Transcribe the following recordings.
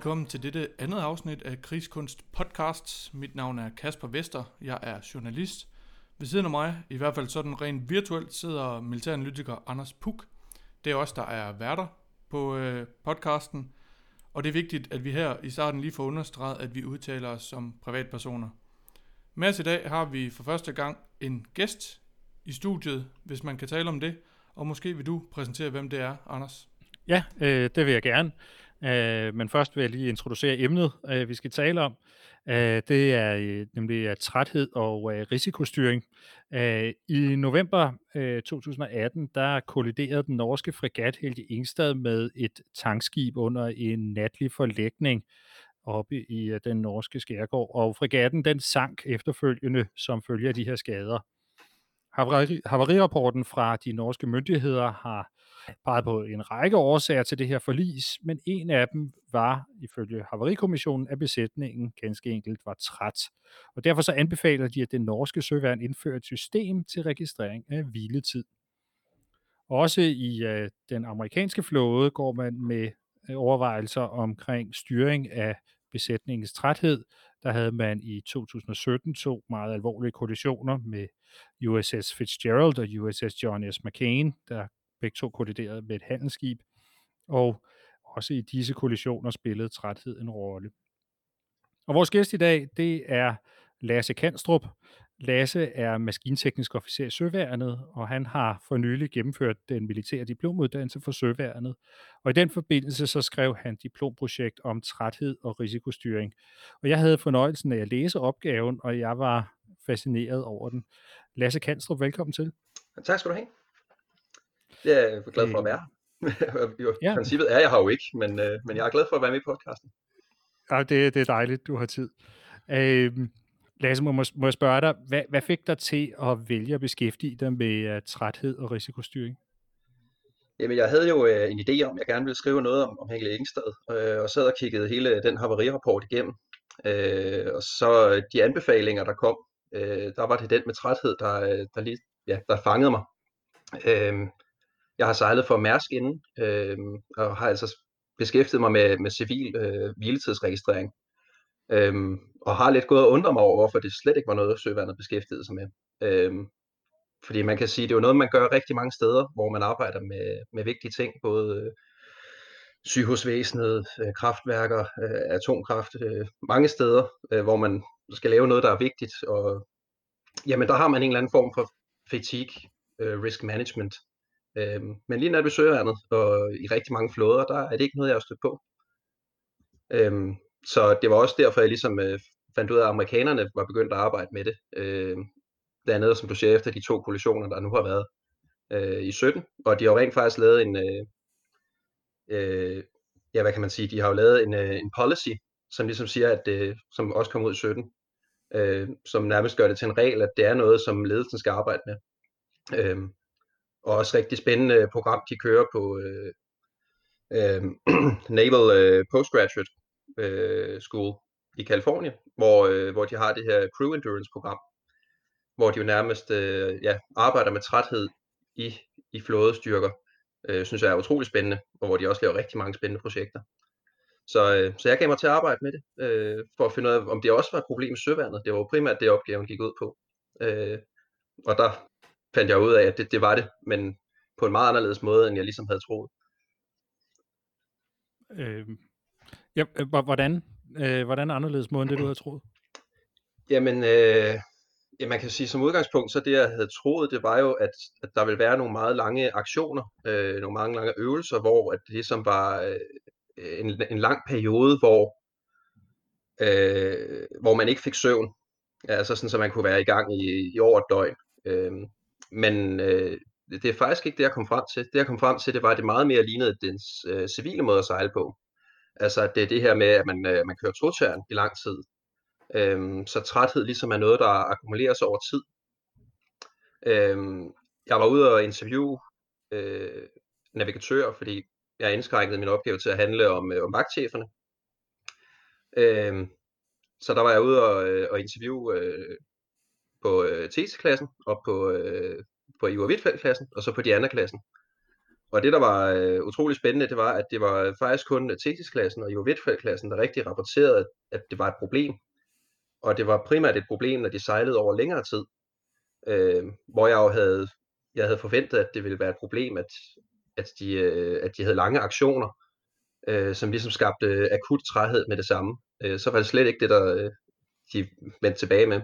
Velkommen til dette andet afsnit af Krigskunst Podcasts. Mit navn er Kasper Vester. Jeg er journalist. Ved siden af mig, i hvert fald sådan rent virtuelt, sidder militæranalytiker Anders Puk. Det er os, der er værter på øh, podcasten. Og det er vigtigt, at vi her i starten lige får understreget, at vi udtaler os som privatpersoner. Med os i dag har vi for første gang en gæst i studiet, hvis man kan tale om det. Og måske vil du præsentere, hvem det er, Anders? Ja, øh, det vil jeg gerne. Øh, men først vil jeg lige introducere emnet, øh, vi skal tale om. Øh, det er øh, nemlig er træthed og øh, risikostyring. Øh, I november øh, 2018, der kolliderede den norske fregat Helge Ingstad med et tankskib under en natlig forlægning oppe i øh, den norske skærgård, og fregatten den sank efterfølgende som følge af de her skader. Havarirapporten fra de norske myndigheder har peget på en række årsager til det her forlis, men en af dem var, ifølge Havarikommissionen, at besætningen ganske enkelt var træt. Og derfor så anbefaler de, at det norske søværn indfører et system til registrering af hviletid. Også i øh, den amerikanske flåde går man med øh, overvejelser omkring styring af besætningens træthed. Der havde man i 2017 to meget alvorlige kollisioner med USS Fitzgerald og USS John S. McCain, der begge to kolliderede med et handelsskib, og også i disse kollisioner spillede træthed en rolle. Og vores gæst i dag, det er Lasse Kanstrup. Lasse er maskinteknisk officer i Søværnet, og han har for nylig gennemført den militære diplomuddannelse for Søværnet. Og i den forbindelse så skrev han diplomprojekt om træthed og risikostyring. Og jeg havde fornøjelsen af at læse opgaven, og jeg var fascineret over den. Lasse Kanstrup, velkommen til. Tak skal du have. Jeg er glad for at være her. I princippet er jeg her jo ikke, men, øh, men jeg er glad for at være med i podcasten. Ja, det, det er dejligt, du har tid. Øh, Lasse, må, må jeg spørge dig, hvad, hvad fik dig til at vælge at beskæftige dig med uh, træthed og risikostyring? Jamen, jeg havde jo uh, en idé om, at jeg gerne ville skrive noget om, om Henkel Ingstad, uh, og sad og kiggede hele den havarirapport igennem. Uh, og så de anbefalinger, der kom, uh, der var det den med træthed, der, der, lige, ja, der fangede mig. Uh, jeg har sejlet for Mærsk inden, øh, og har altså beskæftiget mig med, med civil øh, hviletidsregistrering. Øhm, og har lidt gået og undret mig over, hvorfor det slet ikke var noget, søvandet beskæftigede sig med. Øhm, fordi man kan sige, det er jo noget, man gør rigtig mange steder, hvor man arbejder med, med vigtige ting, både øh, sygehusvæsenet, øh, kraftværker, øh, atomkraft, øh, mange steder, øh, hvor man skal lave noget, der er vigtigt. Og jamen, der har man en eller anden form for fatigue, øh, risk management, Øh, men lige når vi søger andet, og i rigtig mange flåder, der er det ikke noget, jeg har stødt på. Øh, så det var også derfor, jeg ligesom øh, fandt ud af, at amerikanerne var begyndt at arbejde med det. Øh, blandt andet, som du siger, efter de to kollisioner, der nu har været øh, i 17. Og de har jo rent faktisk lavet en, øh, øh, ja, hvad kan man sige, de har jo lavet en, øh, en policy, som ligesom siger, at øh, som også kom ud i 17, øh, som nærmest gør det til en regel, at det er noget, som ledelsen skal arbejde med. Øh, og også rigtig spændende øh, program, de kører på øh, øh, Naval øh, Postgraduate øh, School i Kalifornien, hvor, øh, hvor de har det her Crew Endurance program, hvor de jo nærmest øh, ja, arbejder med træthed i, i flådestyrker, øh, synes jeg er utrolig spændende, og hvor de også laver rigtig mange spændende projekter. Så, øh, så jeg gav mig til at arbejde med det, øh, for at finde ud af, om det også var et problem i søværnet. Det var jo primært det, opgaven gik ud på. Øh, og der fandt jeg ud af, at det, det var det, men på en meget anderledes måde, end jeg ligesom havde troet. Øh, ja, hvordan? Øh, hvordan anderledes måde, end det, du havde troet? Jamen, øh, ja, man kan sige som udgangspunkt, så det, jeg havde troet, det var jo, at, at der ville være nogle meget lange aktioner, øh, nogle mange lange øvelser, hvor at det ligesom var øh, en, en lang periode, hvor, øh, hvor man ikke fik søvn. Altså sådan, så man kunne være i gang i, i over et døgn. Øh, men øh, det er faktisk ikke det, jeg kom frem til. Det, jeg kom frem til, det var, at det meget mere lignede den øh, civile måde at sejle på. Altså, det er det her med, at man, øh, man kører totjern i lang tid. Øhm, så træthed ligesom er noget, der akkumuleres over tid. Øhm, jeg var ude og interviewe øh, navigatører, fordi jeg indskrænkede min opgave til at handle om, øh, om vagtcheferne. Øhm, så der var jeg ude og, øh, og interviewe øh, på øh, TC-klassen og på, øh, på Ivar Wittfeldt-klassen, og så på Diana-klassen. og det, der var øh, utrolig spændende, det var, at det var faktisk kun TC-klassen og Ivo klassen der rigtig rapporterede, at det var et problem. Og det var primært et problem, når de sejlede over længere tid. Øh, hvor jeg jo havde, jeg havde forventet, at det ville være et problem, at, at, de, øh, at de havde lange aktioner, øh, som ligesom skabte akut træhed med det samme. Øh, så var det slet ikke det, der øh, de vendte tilbage med.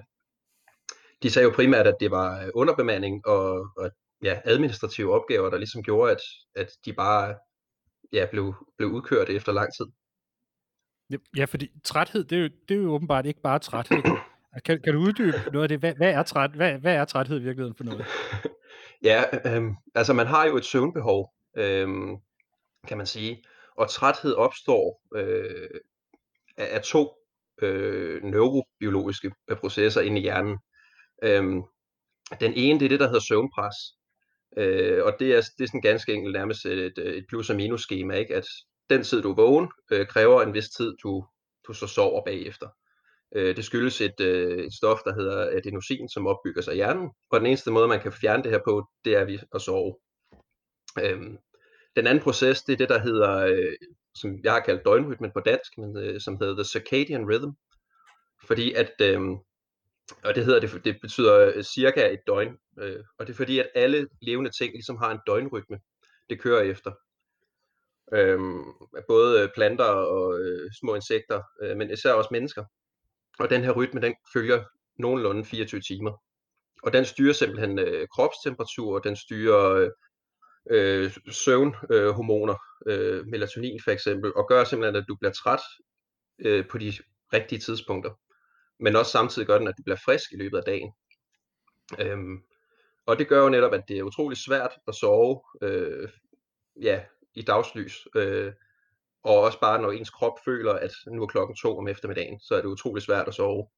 De sagde jo primært, at det var underbemanding og, og ja, administrative opgaver, der ligesom gjorde, at, at de bare ja, blev, blev udkørt efter lang tid. Ja, fordi træthed, det er jo, det er jo åbenbart ikke bare træthed. Kan, kan du uddybe noget af det? Hvad, hvad, er, træt, hvad, hvad er træthed i virkeligheden for noget? ja, øhm, altså man har jo et søvnbehov, øhm, kan man sige. Og træthed opstår øh, af, af to øh, neurobiologiske processer inde i hjernen. Øhm, den ene, det er det, der hedder søvnpres. Øh, og det er, det er sådan ganske enkelt nærmest et, et plus- og minus schema, ikke? at den tid, du er vågen, øh, kræver en vis tid, du, du så sover bagefter. Øh, det skyldes et, øh, et stof, der hedder adenosin, som opbygger sig i hjernen, og den eneste måde, man kan fjerne det her på, det er ved at sove. Øhm, den anden proces, det er det, der hedder, øh, som jeg har kaldt døgnrytmen på dansk, men, øh, som hedder the circadian rhythm. Fordi at, øh, og det hedder det, det betyder øh, cirka et døgn, øh, og det er fordi, at alle levende ting ligesom har en døgnrytme, det kører efter. Øhm, både øh, planter og øh, små insekter, øh, men især også mennesker. Og den her rytme, den følger nogenlunde 24 timer. Og den styrer simpelthen øh, kropstemperatur, den styrer øh, øh, søvnhormoner, øh, øh, melatonin for eksempel, og gør simpelthen, at du bliver træt øh, på de rigtige tidspunkter. Men også samtidig gør den, at du bliver frisk i løbet af dagen. Øhm, og det gør jo netop, at det er utrolig svært at sove øh, ja, i dagslys. Øh, og også bare når ens krop føler, at nu er klokken to om eftermiddagen, så er det utrolig svært at sove.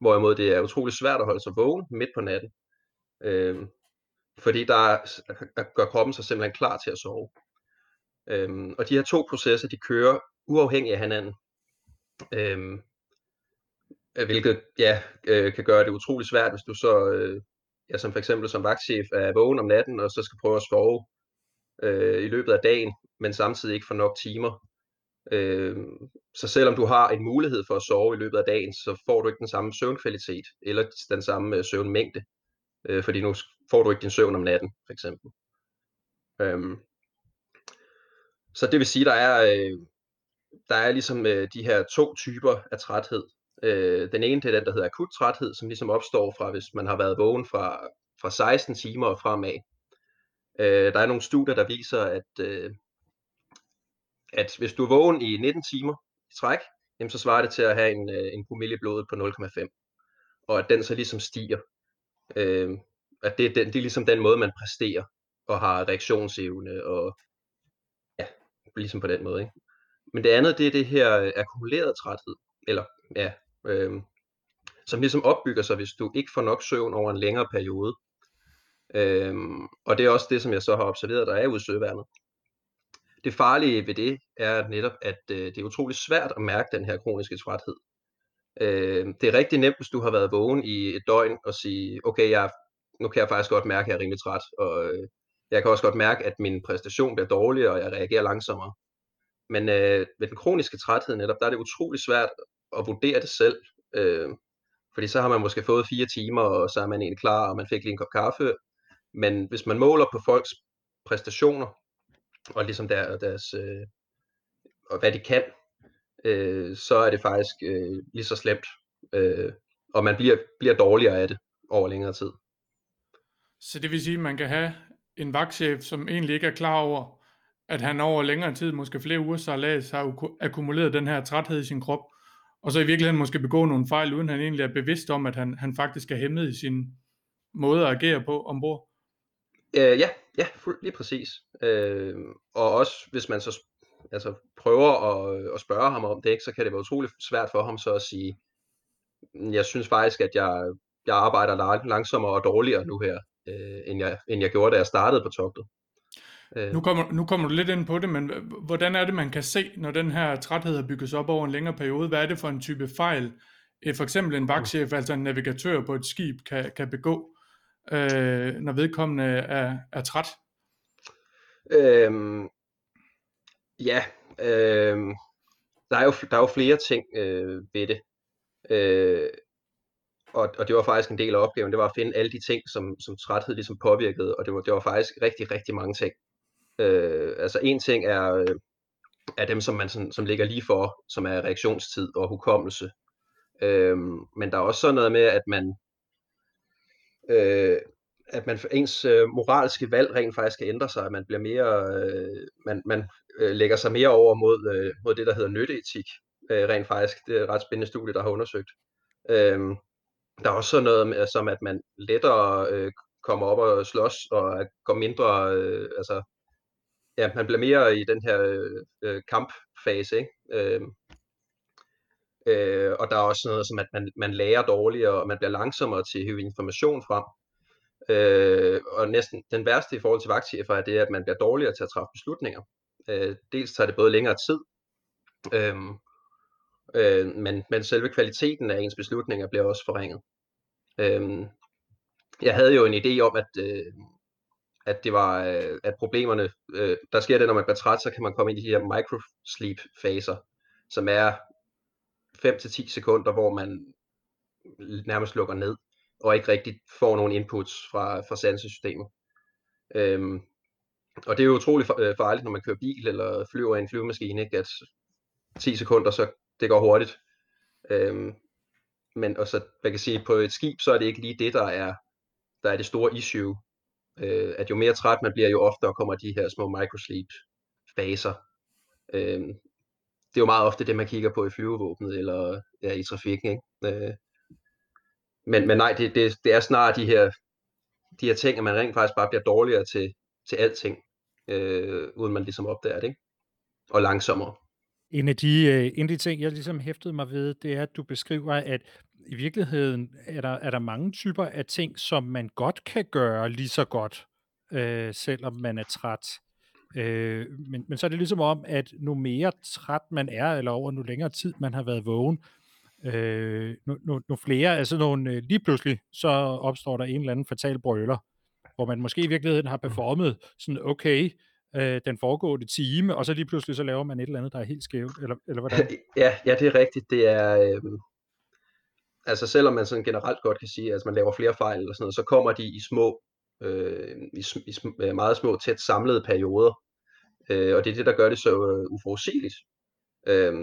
Hvorimod det er utrolig svært at holde sig vågen midt på natten. Øh, fordi der gør kroppen sig simpelthen klar til at sove. Øhm, og de her to processer, de kører uafhængigt af hinanden. Øhm, Øh, hvilket ja, øh, kan gøre det utrolig svært, hvis du så, øh, ja, som for eksempel som vagtchef, er vågen om natten, og så skal prøve at sove øh, i løbet af dagen, men samtidig ikke får nok timer. Øh, så selvom du har en mulighed for at sove i løbet af dagen, så får du ikke den samme søvnkvalitet, eller den samme øh, søvnmængde, øh, fordi nu får du ikke din søvn om natten, for eksempel. Øh, så det vil sige, der er, øh, der er ligesom øh, de her to typer af træthed. Øh, den ene det er den, der hedder akut træthed, som ligesom opstår fra, hvis man har været vågen fra, fra 16 timer og fremad. Øh, der er nogle studier, der viser, at, øh, at hvis du er vågen i 19 timer i træk, jamen så svarer det til at have en, øh, en promille i blodet på 0,5. Og at den så ligesom stiger. Øh, at det, den det er ligesom den måde, man præsterer og har reaktionsevne og ja, ligesom på den måde. Ikke? Men det andet, det er det her øh, akkumulerede træthed, eller ja, øh, som ligesom opbygger sig, hvis du ikke får nok søvn over en længere periode. Øh, og det er også det, som jeg så har observeret, der er ude i søværnet. Det farlige ved det er netop, at øh, det er utrolig svært at mærke den her kroniske træthed. Øh, det er rigtig nemt, hvis du har været vågen i et døgn og sige, okay, jeg, nu kan jeg faktisk godt mærke, at jeg er rimelig træt, og øh, jeg kan også godt mærke, at min præstation bliver dårligere, og jeg reagerer langsommere. Men øh, ved den kroniske træthed netop, der er det utrolig svært at vurdere det selv. Øh, fordi så har man måske fået fire timer, og så er man egentlig klar, og man fik lige en kop kaffe. Men hvis man måler på folks præstationer, og ligesom der, deres, øh, og hvad de kan, øh, så er det faktisk øh, lige så slemt. Øh, og man bliver, bliver dårligere af det over længere tid. Så det vil sige, at man kan have en vagtchef, som egentlig ikke er klar over, at han over længere tid, måske flere uger, så har akkumuleret den her træthed i sin krop, og så i virkeligheden måske begå nogle fejl, uden han egentlig er bevidst om, at han, han faktisk er hæmmet i sin måde at agere på ombord. Øh, ja, ja, fuld, lige præcis. Øh, og også hvis man så altså, prøver at, at spørge ham om det, ikke, så kan det være utroligt svært for ham så at sige, mm, jeg synes faktisk, at jeg, jeg arbejder langsommere og dårligere nu her, øh, end, jeg, end jeg gjorde, da jeg startede på togtet. Øh. Nu, kommer, nu kommer du lidt ind på det, men hvordan er det, man kan se, når den her træthed har bygget sig op over en længere periode? Hvad er det for en type fejl, øh, for eksempel en vagtchef, altså en navigatør på et skib, kan, kan begå, øh, når vedkommende er, er træt? Øhm, ja, øhm, der, er jo, der er jo flere ting øh, ved det. Øh, og, og det var faktisk en del af opgaven, det var at finde alle de ting, som, som træthed ligesom påvirkede, og det var, det var faktisk rigtig, rigtig mange ting. Øh, altså en ting er, øh, er dem, som man sådan, som ligger lige for, som er reaktionstid og hukommelse. Øh, men der er også sådan noget med, at man øh, at man ens øh, moralske valg rent faktisk kan ændre sig, at man bliver mere, øh, man, man øh, lægger sig mere over mod, øh, mod det, der hedder nytteetik, øh, rent faktisk. Det er et ret spændende studie, der har undersøgt. Øh, der er også sådan noget med, som, at man lettere øh, kommer op og slås, og går mindre, øh, altså, ja, man bliver mere i den her øh, øh kampfase, ikke? Øh, øh, og der er også noget som, at man, man lærer dårligere, og man bliver langsommere til at hive information frem. Øh, og næsten den værste i forhold til vagtchefer er det, at man bliver dårligere til at træffe beslutninger. Øh, dels tager det både længere tid, øh, øh, men, men selve kvaliteten af ens beslutninger bliver også forringet. Øh, jeg havde jo en idé om, at, øh, at det var, øh, at problemerne, øh, der sker det, når man bliver træt, så kan man komme ind i de her microsleep-faser, som er 5-10 sekunder, hvor man nærmest lukker ned, og ikke rigtig får nogen inputs fra, fra sansesystemet. Øhm, og det er jo utroligt øh, farligt, når man kører bil eller flyver i en flyvemaskine, ikke? at 10 sekunder, så det går hurtigt. Øhm, men og så, man kan sige, på et skib, så er det ikke lige det, der er, der er det store issue. Øh, at jo mere træt man bliver, jo oftere kommer de her små microsleep faser. Øh, det er jo meget ofte det, man kigger på i flyvevåbnet eller ja, i trafikken. Ikke? Øh, men, men nej, det, det, det er snarere de her, de her ting, at man rent faktisk bare bliver dårligere til, til alting, øh, uden man ligesom opdager det, ikke? og langsommere. En af, de, øh, en af de ting, jeg ligesom hæftede mig ved, det er, at du beskriver, at i virkeligheden er der, er der mange typer af ting, som man godt kan gøre lige så godt, øh, selvom man er træt. Øh, men, men så er det ligesom om, at nu mere træt man er, eller over nu længere tid man har været vågen, øh, nu, nu, nu flere, altså nogle, øh, lige pludselig, så opstår der en eller anden fatal brøler, hvor man måske i virkeligheden har performet sådan okay, øh, den foregående time, og så lige pludselig så laver man et eller andet, der er helt skævt, eller, eller hvordan? Ja, ja, det er rigtigt. Det er, øh, altså selvom man sådan generelt godt kan sige, at man laver flere fejl eller sådan noget, så kommer de i små, øh, i, i sm- øh, meget små, tæt samlede perioder. Øh, og det er det, der gør det så øh, uforudsigeligt. Øh,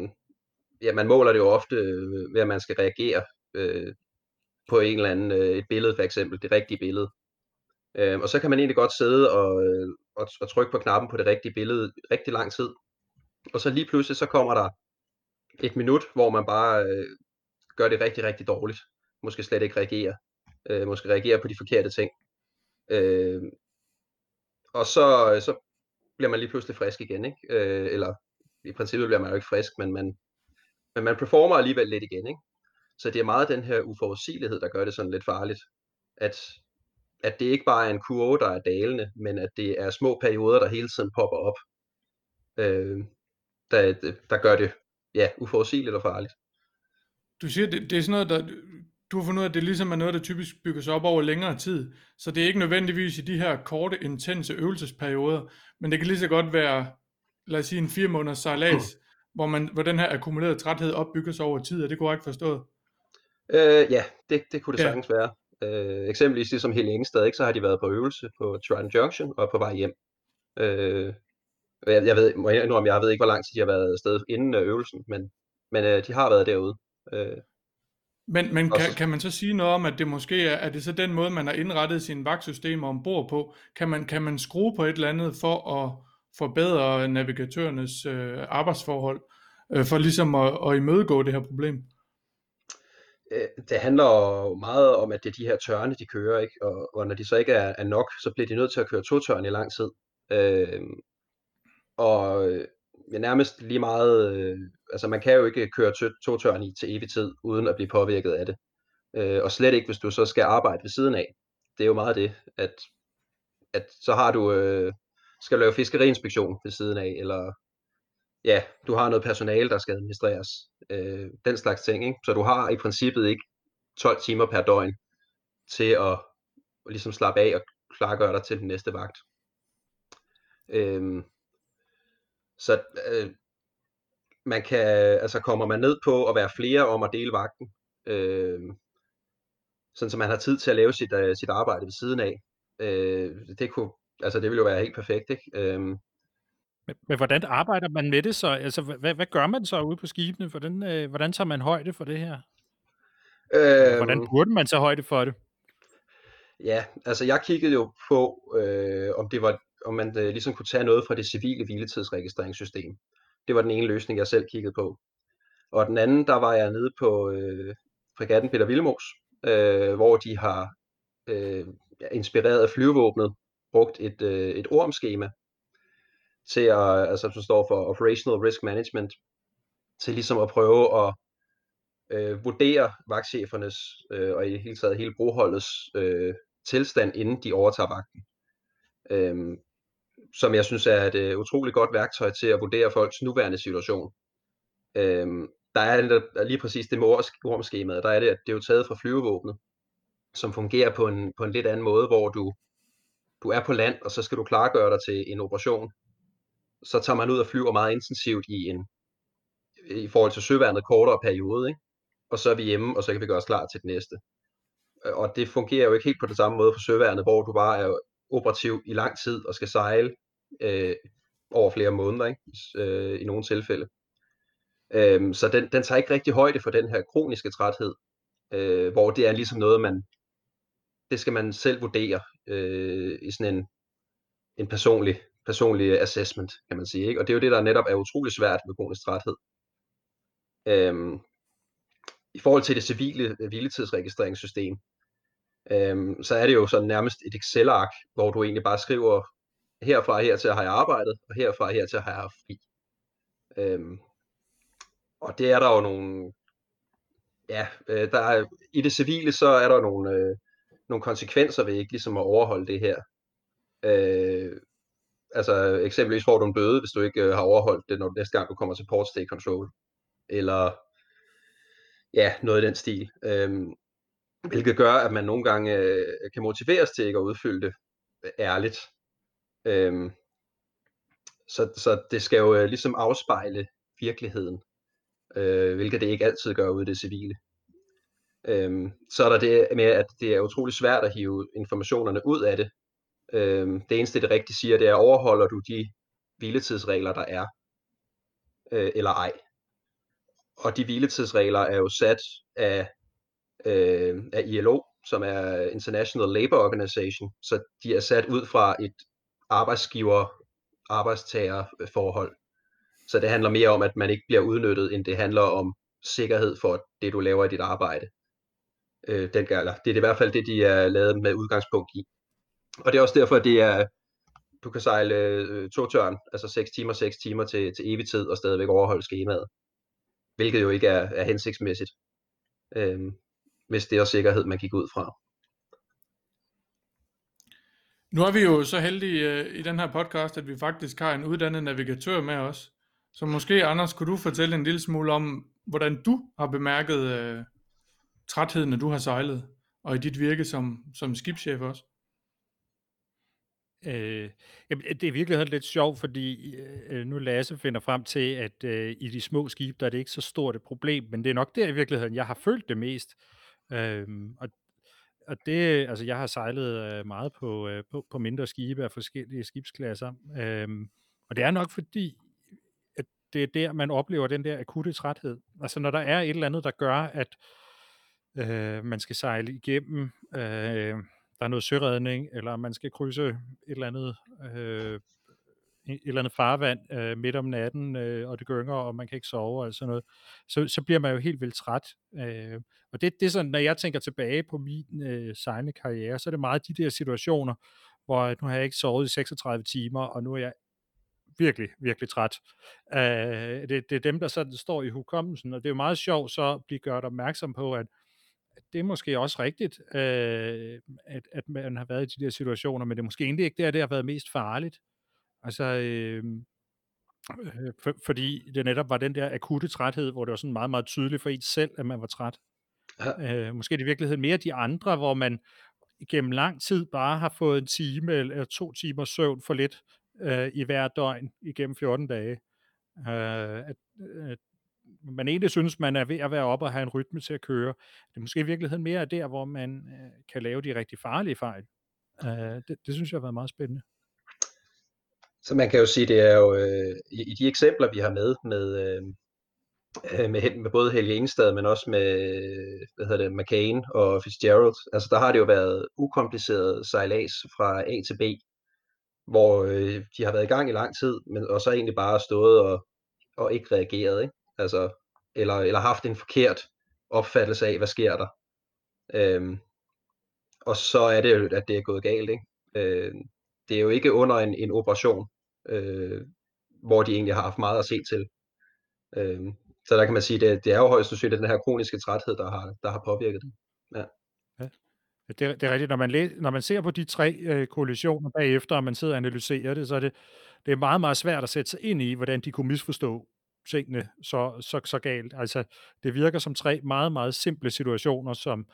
ja, man måler det jo ofte øh, ved, at man skal reagere øh, på en eller anden, øh, et billede for eksempel, det rigtige billede. Øh, og så kan man egentlig godt sidde og, øh, og, og trykke på knappen på det rigtige billede rigtig lang tid. Og så lige pludselig, så kommer der et minut, hvor man bare øh, gør det rigtig, rigtig dårligt. Måske slet ikke reagerer. Øh, måske reagerer på de forkerte ting. Øh, og så, øh, så bliver man lige pludselig frisk igen, ikke? Øh, eller i princippet bliver man jo ikke frisk, men man, men man performer alligevel lidt igen, ikke? Så det er meget den her uforudsigelighed, der gør det sådan lidt farligt. At, at det ikke bare er en kurve, der er dalende, men at det er små perioder, der hele tiden popper op, øh, der, der gør det ja, uforudsigeligt og farligt. Du siger, det, det er sådan noget, der, du har fundet ud af, at det ligesom er noget, der typisk bygger sig op over længere tid. Så det er ikke nødvendigvis i de her korte, intense øvelsesperioder, men det kan lige så godt være, lad os sige, en fire måneders sejlads, hvor, man, hvor den her akkumulerede træthed opbygger sig over tid. Er det korrekt forstået? Øh, ja, det, det kunne det ja. sagtens være. Øh, eksempelvis ligesom Helge Ingstad, ikke, så har de været på øvelse på Trident Junction og på vej hjem. Øh, jeg, jeg ved, må jeg indrømme, jeg ved ikke, hvor lang tid de har været afsted inden øh, øvelsen, men, men øh, de har været derude. Øh, men men kan, kan man så sige noget om, at det måske er, er det så den måde, man har indrettet sine vagtsystemer ombord på? Kan man, kan man skrue på et eller andet for at forbedre navigatørernes øh, arbejdsforhold, øh, for ligesom at, at imødegå det her problem? Øh, det handler jo meget om, at det er de her tørne, de kører, ikke? Og, og når de så ikke er, er nok, så bliver de nødt til at køre to tørne i lang tid. Øh, og ja, nærmest lige meget, øh, altså man kan jo ikke køre to tørn i til evig tid, uden at blive påvirket af det. Øh, og slet ikke, hvis du så skal arbejde ved siden af. Det er jo meget det, at, at så har du, øh, skal lave fiskeriinspektion ved siden af, eller ja, du har noget personale, der skal administreres. Øh, den slags ting, ikke? Så du har i princippet ikke 12 timer per døgn til at, at ligesom slappe af og klargøre dig til den næste vagt. Øhm, så øh, man kan, altså kommer man ned på at være flere om at dele vagten, øh, sådan så man har tid til at lave sit, uh, sit arbejde ved siden af. Øh, det kunne, altså det ville jo være helt perfekt, ikke? Øh, men, men hvordan arbejder man med det så? Altså, hvad, hvad gør man så ude på skibene? Hvordan, øh, hvordan tager man højde for det her? Øh, hvordan burde man tage højde for det? Ja, altså jeg kiggede jo på, øh, om det var, om man øh, ligesom kunne tage noget fra det civile hviletidsregistreringssystem. Det var den ene løsning, jeg selv kiggede på. Og den anden, der var jeg nede på øh, fregatten Peter Villemos, øh, hvor de har øh, inspireret af flyvevåbnet, brugt et, øh, et ormskema til at, altså som står for Operational Risk Management, til ligesom at prøve at øh, vurdere vagtchefernes øh, og i det hele taget hele broholdets øh, tilstand, inden de overtager vagten. Øh, som jeg synes er et øh, utroligt godt værktøj til at vurdere folks nuværende situation. Øhm, der er lige præcis det med ormskemaet, der er det, at det er jo taget fra flyvevåbnet, som fungerer på en, på en lidt anden måde, hvor du, du er på land, og så skal du klargøre dig til en operation. Så tager man ud og flyver meget intensivt i en i forhold til søværnet kortere periode, ikke? og så er vi hjemme, og så kan vi gøre os klar til det næste. Og det fungerer jo ikke helt på den samme måde for søværnet, hvor du bare er operativ i lang tid og skal sejle øh, over flere måneder ikke? Øh, i nogle tilfælde. Øh, så den, den tager ikke rigtig højde for den her kroniske træthed, øh, hvor det er ligesom noget, man det skal man selv vurdere øh, i sådan en, en personlig, personlig assessment, kan man sige. Ikke? Og det er jo det, der netop er utrolig svært med kronisk træthed. Øhm, I forhold til det civile øh, hviletidsregistreringssystem, øhm, så er det jo sådan nærmest et Excel-ark, hvor du egentlig bare skriver, herfra her til har jeg arbejdet, og herfra her til har jeg haft fri. Øhm, og det er der jo nogle, ja, øh, der er, i det civile, så er der nogle, øh, nogle konsekvenser ved ikke ligesom at overholde det her. Øh, altså eksempelvis får du en bøde, hvis du ikke øh, har overholdt det, når næste gang du kommer til port state control. Eller ja, noget i den stil. Øh, hvilket gør, at man nogle gange øh, kan motiveres til ikke at udfylde det øh, ærligt. Øhm, så, så det skal jo øh, ligesom afspejle virkeligheden, øh, hvilket det ikke altid gør ude i det civile. Øhm, så er der det med, at det er utrolig svært at hive informationerne ud af det. Øhm, det eneste, det rigtigt siger, det er, overholder du de hviletidsregler, der er, øh, eller ej. Og de hviletidsregler er jo sat af, øh, af ILO, som er International Labour Organization, så de er sat ud fra et arbejdsgiver-arbejdstager øh, forhold. Så det handler mere om, at man ikke bliver udnyttet, end det handler om sikkerhed for det, du laver i dit arbejde øh, den gælder. det er i hvert fald det, de er lavet med udgangspunkt i. Og det er også derfor, at det er, du kan sejle øh, to tørn, altså 6 timer, 6 timer til, til evig tid, og stadigvæk overholde skemaet. Hvilket jo ikke er, er hensigtsmæssigt, øh, hvis det er sikkerhed, man gik ud fra. Nu er vi jo så heldige øh, i den her podcast, at vi faktisk har en uddannet navigatør med os. Så måske, Anders, kunne du fortælle en lille smule om, hvordan du har bemærket øh, trætheden, når du har sejlet, og i dit virke som, som skibschef også? Øh, jamen, det er virkelig lidt sjovt, fordi øh, nu Lasse finder frem til, at øh, i de små skibe, der er det ikke så stort et problem, men det er nok der i virkeligheden, jeg har følt det mest. Øh, og, og det, altså jeg har sejlet øh, meget på, øh, på, på mindre skibe af forskellige skibsklasser, øhm, og det er nok fordi, at det er der, man oplever den der akutte træthed. Altså når der er et eller andet, der gør, at øh, man skal sejle igennem, øh, der er noget søredning, eller man skal krydse et eller andet, øh, et eller andet farvand øh, midt om natten, øh, og det gynger, og man kan ikke sove, og sådan noget, så, så bliver man jo helt vildt træt. Øh, og det, det er sådan, når jeg tænker tilbage på min øh, sejlende karriere, så er det meget de der situationer, hvor nu har jeg ikke sovet i 36 timer, og nu er jeg virkelig, virkelig træt. Øh, det, det er dem, der sådan står i hukommelsen, og det er jo meget sjovt så at blive gjort opmærksom på, at det er måske også rigtigt, øh, at, at man har været i de der situationer, men det er måske egentlig ikke der, det har været mest farligt. Altså, øh, øh, for, fordi det netop var den der akutte træthed, hvor det var sådan meget, meget tydeligt for en selv, at man var træt. Ja. Øh, måske det i virkeligheden mere de andre, hvor man gennem lang tid bare har fået en time eller to timer søvn for lidt, øh, i hver døgn igennem 14 dage. Øh, at, at man egentlig synes, man er ved at være oppe og have en rytme til at køre. Det er måske i virkeligheden mere der, hvor man øh, kan lave de rigtig farlige fejl. Øh, det, det synes jeg har været meget spændende. Så man kan jo sige, det er jo øh, i, i de eksempler, vi har med, med, øh, øh med, med både Helge Ingstad, men også med hvad hedder det, McCain og Fitzgerald, altså der har det jo været ukompliceret sejlads fra A til B, hvor øh, de har været i gang i lang tid, men og så egentlig bare stået og, og ikke reageret, ikke? Altså, eller, eller haft en forkert opfattelse af, hvad sker der. Øhm, og så er det jo, at det er gået galt. Ikke? Øh, det er jo ikke under en, en operation, øh, hvor de egentlig har haft meget at se til. Øh, så der kan man sige, det, det er jo højst sandsynligt den her kroniske træthed, der har, der har påvirket det. Ja. ja. Det, det er rigtigt. Når man, læ- når man ser på de tre øh, kollisioner bagefter, og man sidder og analyserer det, så er det, det er meget, meget svært at sætte sig ind i, hvordan de kunne misforstå tingene så, så, så galt. Altså, det virker som tre meget, meget simple situationer, som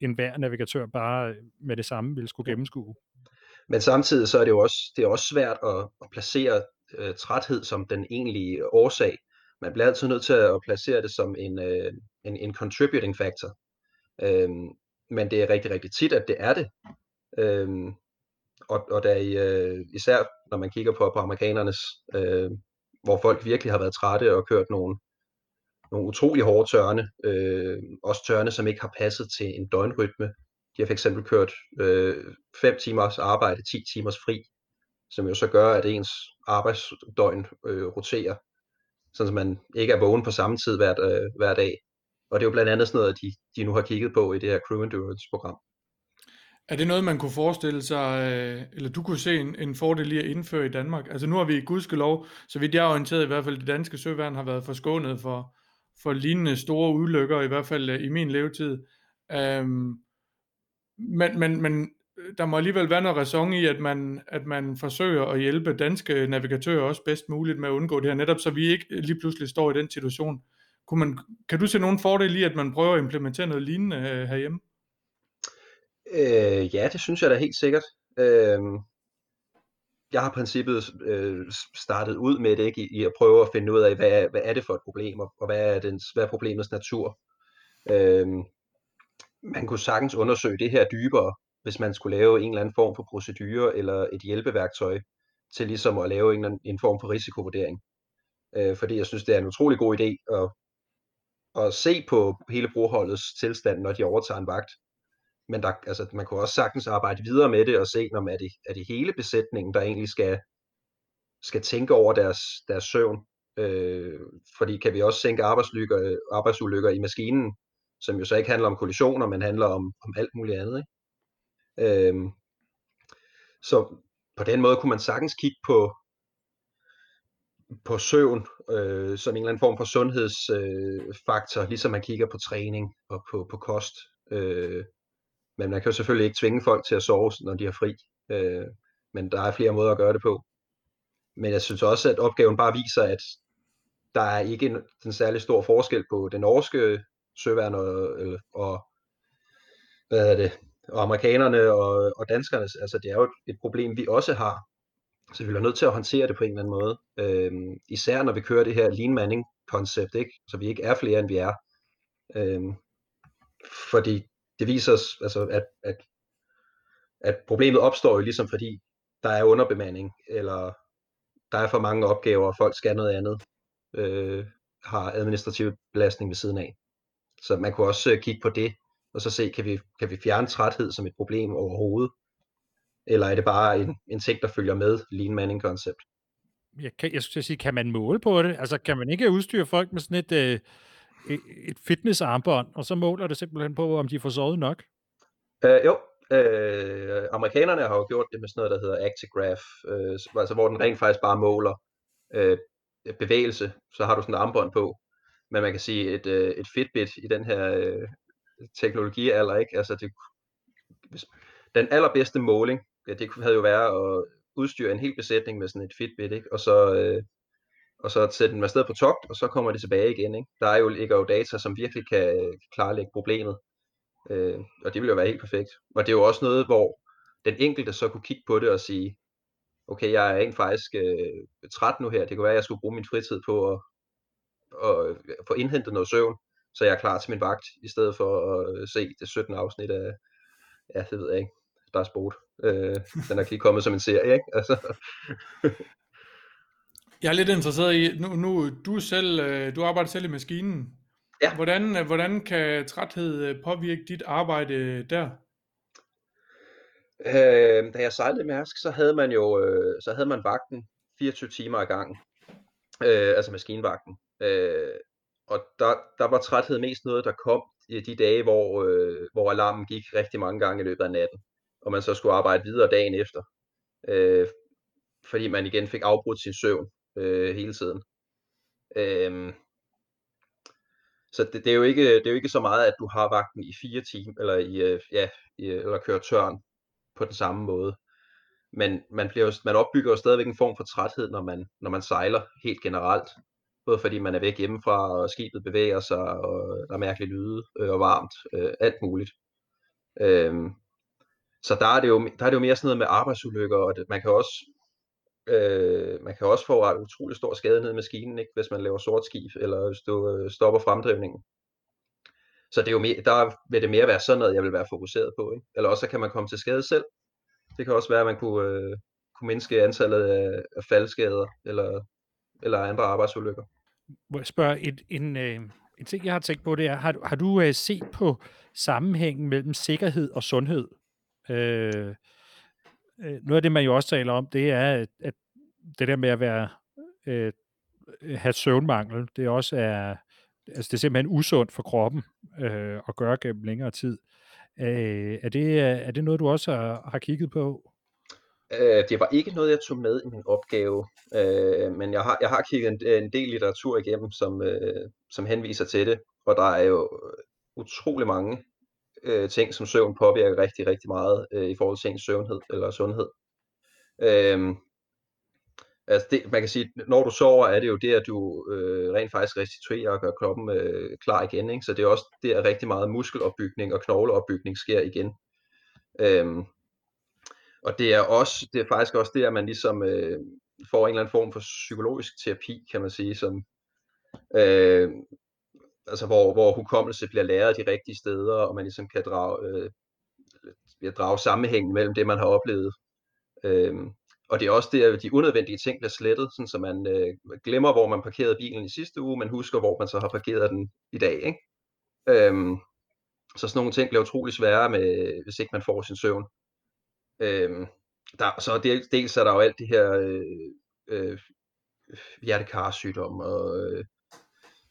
enhver navigatør bare med det samme ville skulle gennemskue. Men samtidig så er det jo også, det er også svært at, at placere øh, træthed som den egentlige årsag. Man bliver altid nødt til at placere det som en, øh, en, en contributing factor. Øhm, men det er rigtig, rigtig tit, at det er det. Øhm, og, og der i, øh, især når man kigger på, på amerikanernes, øh, hvor folk virkelig har været trætte og kørt nogle, nogle utrolig hårde tørne, øh, også tørne, som ikke har passet til en døgnrytme. De har fx kørt øh, 5 timers arbejde, 10 timers fri, som jo så gør, at ens arbejdsdøgn øh, roterer, så man ikke er vågen på samme tid hver, øh, hver dag. Og det er jo blandt andet sådan noget, de, de nu har kigget på i det her Crew Endurance program. Er det noget, man kunne forestille sig, øh, eller du kunne se en, en fordel i at indføre i Danmark? Altså nu har vi gudskelov, så vidt jeg er orienteret, i hvert fald det danske søværn har været forskånet for, for lignende store ulykker, i hvert fald øh, i min levetid. Øhm, men, men, men øh, der må alligevel være noget ræson i, at man, at man forsøger at hjælpe danske navigatører også bedst muligt med at undgå det her, netop så vi ikke lige pludselig står i den situation. Kunne man, kan du se nogen fordel i, at man prøver at implementere noget lignende øh, herhjemme? Øh, ja, det synes jeg da helt sikkert. Øh, jeg har i princippet øh, startet ud med det ikke, i, i at prøve at finde ud af, hvad, hvad er det for et problem, og hvad er, dens, hvad er problemets natur. Øh, man kunne sagtens undersøge det her dybere, hvis man skulle lave en eller anden form for procedure eller et hjælpeværktøj til ligesom at lave en, en form for risikovurdering. Øh, fordi jeg synes, det er en utrolig god idé at, at se på hele broholdets tilstand, når de overtager en vagt, men der, altså, man kunne også sagtens arbejde videre med det og se, når er det, er det hele besætningen, der egentlig skal, skal tænke over deres, deres søvn. Øh, fordi kan vi også sænke arbejdsulykker, arbejdsulykker i maskinen, som jo så ikke handler om kollisioner, men handler om, om alt muligt andet. Ikke? Øhm, så på den måde kunne man sagtens kigge på, på søvn øh, som en eller anden form for sundhedsfaktor, øh, ligesom man kigger på træning og på, på kost. Øh, men man kan jo selvfølgelig ikke tvinge folk til at sove, når de har fri. Øh, men der er flere måder at gøre det på. Men jeg synes også, at opgaven bare viser, at der er ikke en, en særlig stor forskel på den norske søværn og, øh, og, hvad er det, og amerikanerne og, og danskerne. Altså det er jo et, et problem, vi også har. Så vi er nødt til at håndtere det på en eller anden måde. Øhm, især når vi kører det her lean manning koncept, ikke? så vi ikke er flere, end vi er. Øhm, fordi det viser os, altså, at, at, at problemet opstår jo ligesom fordi, der er underbemanding, eller der er for mange opgaver, og folk skal noget andet, øh, har administrativ belastning ved siden af. Så man kunne også øh, kigge på det, og så se, kan vi, kan vi fjerne træthed som et problem overhovedet? Eller er det bare en, en ting, der følger med lean manning koncept? Jeg, kan, jeg skulle sige, kan man måle på det? Altså, kan man ikke udstyre folk med sådan et, øh, et fitnessarmbånd, og så måler det simpelthen på, om de får sovet nok? Øh, jo, øh, amerikanerne har jo gjort det med sådan noget, der hedder Actigraph, øh, altså hvor den rent faktisk bare måler øh, bevægelse, så har du sådan et armbånd på. Men man kan sige, et, øh, et Fitbit i den her øh, teknologialder, ikke? Altså det, hvis, den allerbedste måling, ja, det havde jo været at udstyre en hel besætning med sådan et Fitbit, ikke? og så øh, og så sætte den afsted på togt, og så kommer det tilbage igen. Ikke? Der er jo, ligger jo data, som virkelig kan klarlægge problemet, øh, og det ville jo være helt perfekt. Og det er jo også noget, hvor den enkelte så kunne kigge på det og sige, okay, jeg er ikke faktisk øh, træt nu her, det kunne være, at jeg skulle bruge min fritid på at, at få indhentet noget søvn, så jeg er klar til min vagt, i stedet for at se det 17. afsnit af, ja, det ved jeg ikke, der er sport. Øh, den er lige kommet som en serie, ikke? Altså. jeg er lidt interesseret i, nu, nu du selv, øh, du arbejder selv i maskinen. Ja. Hvordan, øh, hvordan kan træthed øh, påvirke dit arbejde der? Øh, da jeg sejlede med Mærsk, så havde man jo øh, så havde man vagten 24 timer ad gangen. Øh, altså maskinvagten. Øh, og der, der var træthed mest noget, der kom i de dage, hvor, øh, hvor alarmen gik rigtig mange gange i løbet af natten, og man så skulle arbejde videre dagen efter, øh, fordi man igen fik afbrudt sin søvn øh, hele tiden. Øh, så det, det, er jo ikke, det er jo ikke så meget, at du har vagten i fire timer, eller, i, øh, ja, i, eller kører tørn på den samme måde. Men man, bliver jo, man opbygger jo stadigvæk en form for træthed, når man, når man sejler helt generelt. Både fordi man er væk hjemmefra, og skibet bevæger sig, og der er mærkelige lyde, øh, og varmt, øh, alt muligt. Øhm, så der er, det jo, der er det jo mere sådan noget med arbejdsulykker, og det, man kan også øh, man kan også få ret utrolig stor skade ned i maskinen, ikke, hvis man laver sort skib, eller hvis du øh, stopper fremdrivningen. Så det er jo mere, der vil det mere være sådan noget, jeg vil være fokuseret på. Ikke? Eller også så kan man komme til skade selv. Det kan også være, at man kunne, øh, kunne mindske antallet af, af faldskader, eller, eller andre arbejdsulykker. Må jeg spørge, en, en, øh, en ting, jeg har tænkt på, det er, har, har du øh, set på sammenhængen mellem sikkerhed og sundhed? Øh, øh, noget af det, man jo også taler om, det er, at, at det der med at være, øh, have søvnmangel, det også er, altså det er simpelthen usundt for kroppen øh, at gøre gennem længere tid. Øh, er, det, er det noget, du også har, har kigget på? Øh, det var ikke noget, jeg tog med i min opgave, øh, men jeg har, jeg har kigget en, en del litteratur igennem, som, øh, som henviser til det, og der er jo øh, utrolig mange øh, ting, som søvn påvirker rigtig, rigtig meget øh, i forhold til ens søvnhed eller sundhed. Øh, altså det, man kan sige, når du sover, er det jo det, at du øh, rent faktisk restituerer og gør kroppen øh, klar igen. Ikke? Så det er også det, at rigtig meget muskelopbygning og knogleopbygning sker igen. Øh, og det er også, det er faktisk også det, at man ligesom øh, får en eller anden form for psykologisk terapi, kan man sige, som, øh, altså hvor, hvor hukommelse bliver læret de rigtige steder, og man ligesom kan drage, øh, drage sammenhængen mellem det, man har oplevet. Øh, og det er også det, at de unødvendige ting bliver slettet, sådan så man øh, glemmer, hvor man parkerede bilen i sidste uge, men husker, hvor man så har parkeret den i dag. Ikke? Øh, så sådan nogle ting bliver utrolig svære, med, hvis ikke man får sin søvn. Øh, der, så dels, dels er der jo alt det her øh, øh, hjertekarsygdom og øh,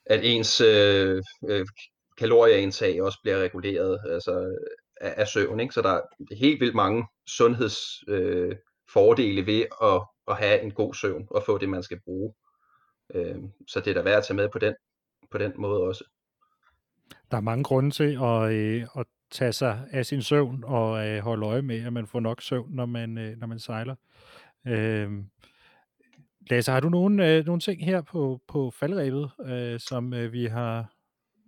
at ens øh, øh, kalorieindtag også bliver reguleret altså, af, af søvn. Ikke? Så der er helt vildt mange sundhedsfordele øh, fordele ved at, at have en god søvn og få det, man skal bruge. Øh, så det er da værd at tage med på den, på den måde også. Der er mange grunde til at, øh, at tage sig af sin søvn og øh, holde øje med, at man får nok søvn, når man, øh, når man sejler. Øh, Lasse, har du nogle, øh, nogle ting her på, på faldrebet, øh, som øh, vi har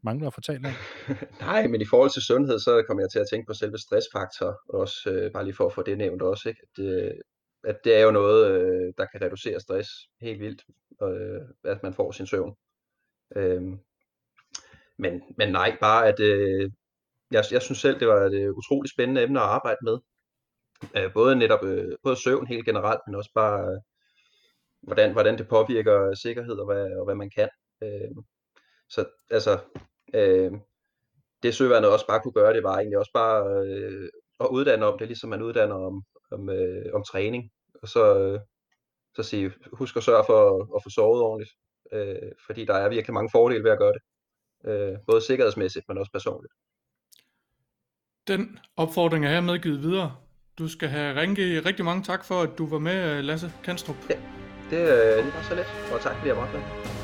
mangler at fortælle om? Nej, men i forhold til sundhed, så kommer jeg til at tænke på selve stressfaktor, også øh, bare lige for at få det nævnt også, ikke? At, øh, at det er jo noget, øh, der kan reducere stress helt vildt, øh, at man får sin søvn. Øh, men, men nej, bare at øh, jeg, jeg synes selv, det var et uh, utroligt spændende emne at arbejde med. Uh, både netop uh, både søvn helt generelt, men også bare hvordan, hvordan det påvirker sikkerhed og hvad, og hvad man kan. Uh, så altså, uh, det søværnet også bare kunne gøre, det var egentlig også bare uh, at uddanne om det, ligesom man uddanner om, om, uh, om træning. Og så, uh, så sige, husk at sørge for at, at få sovet ordentligt, uh, fordi der er virkelig mange fordele ved at gøre det. Uh, både sikkerhedsmæssigt, men også personligt. Den opfordring er hermed givet videre. Du skal have ringet rigtig mange tak for, at du var med, Lasse Kanstrup. Ja det, øh, det var så let, og tak fordi jeg måtte med.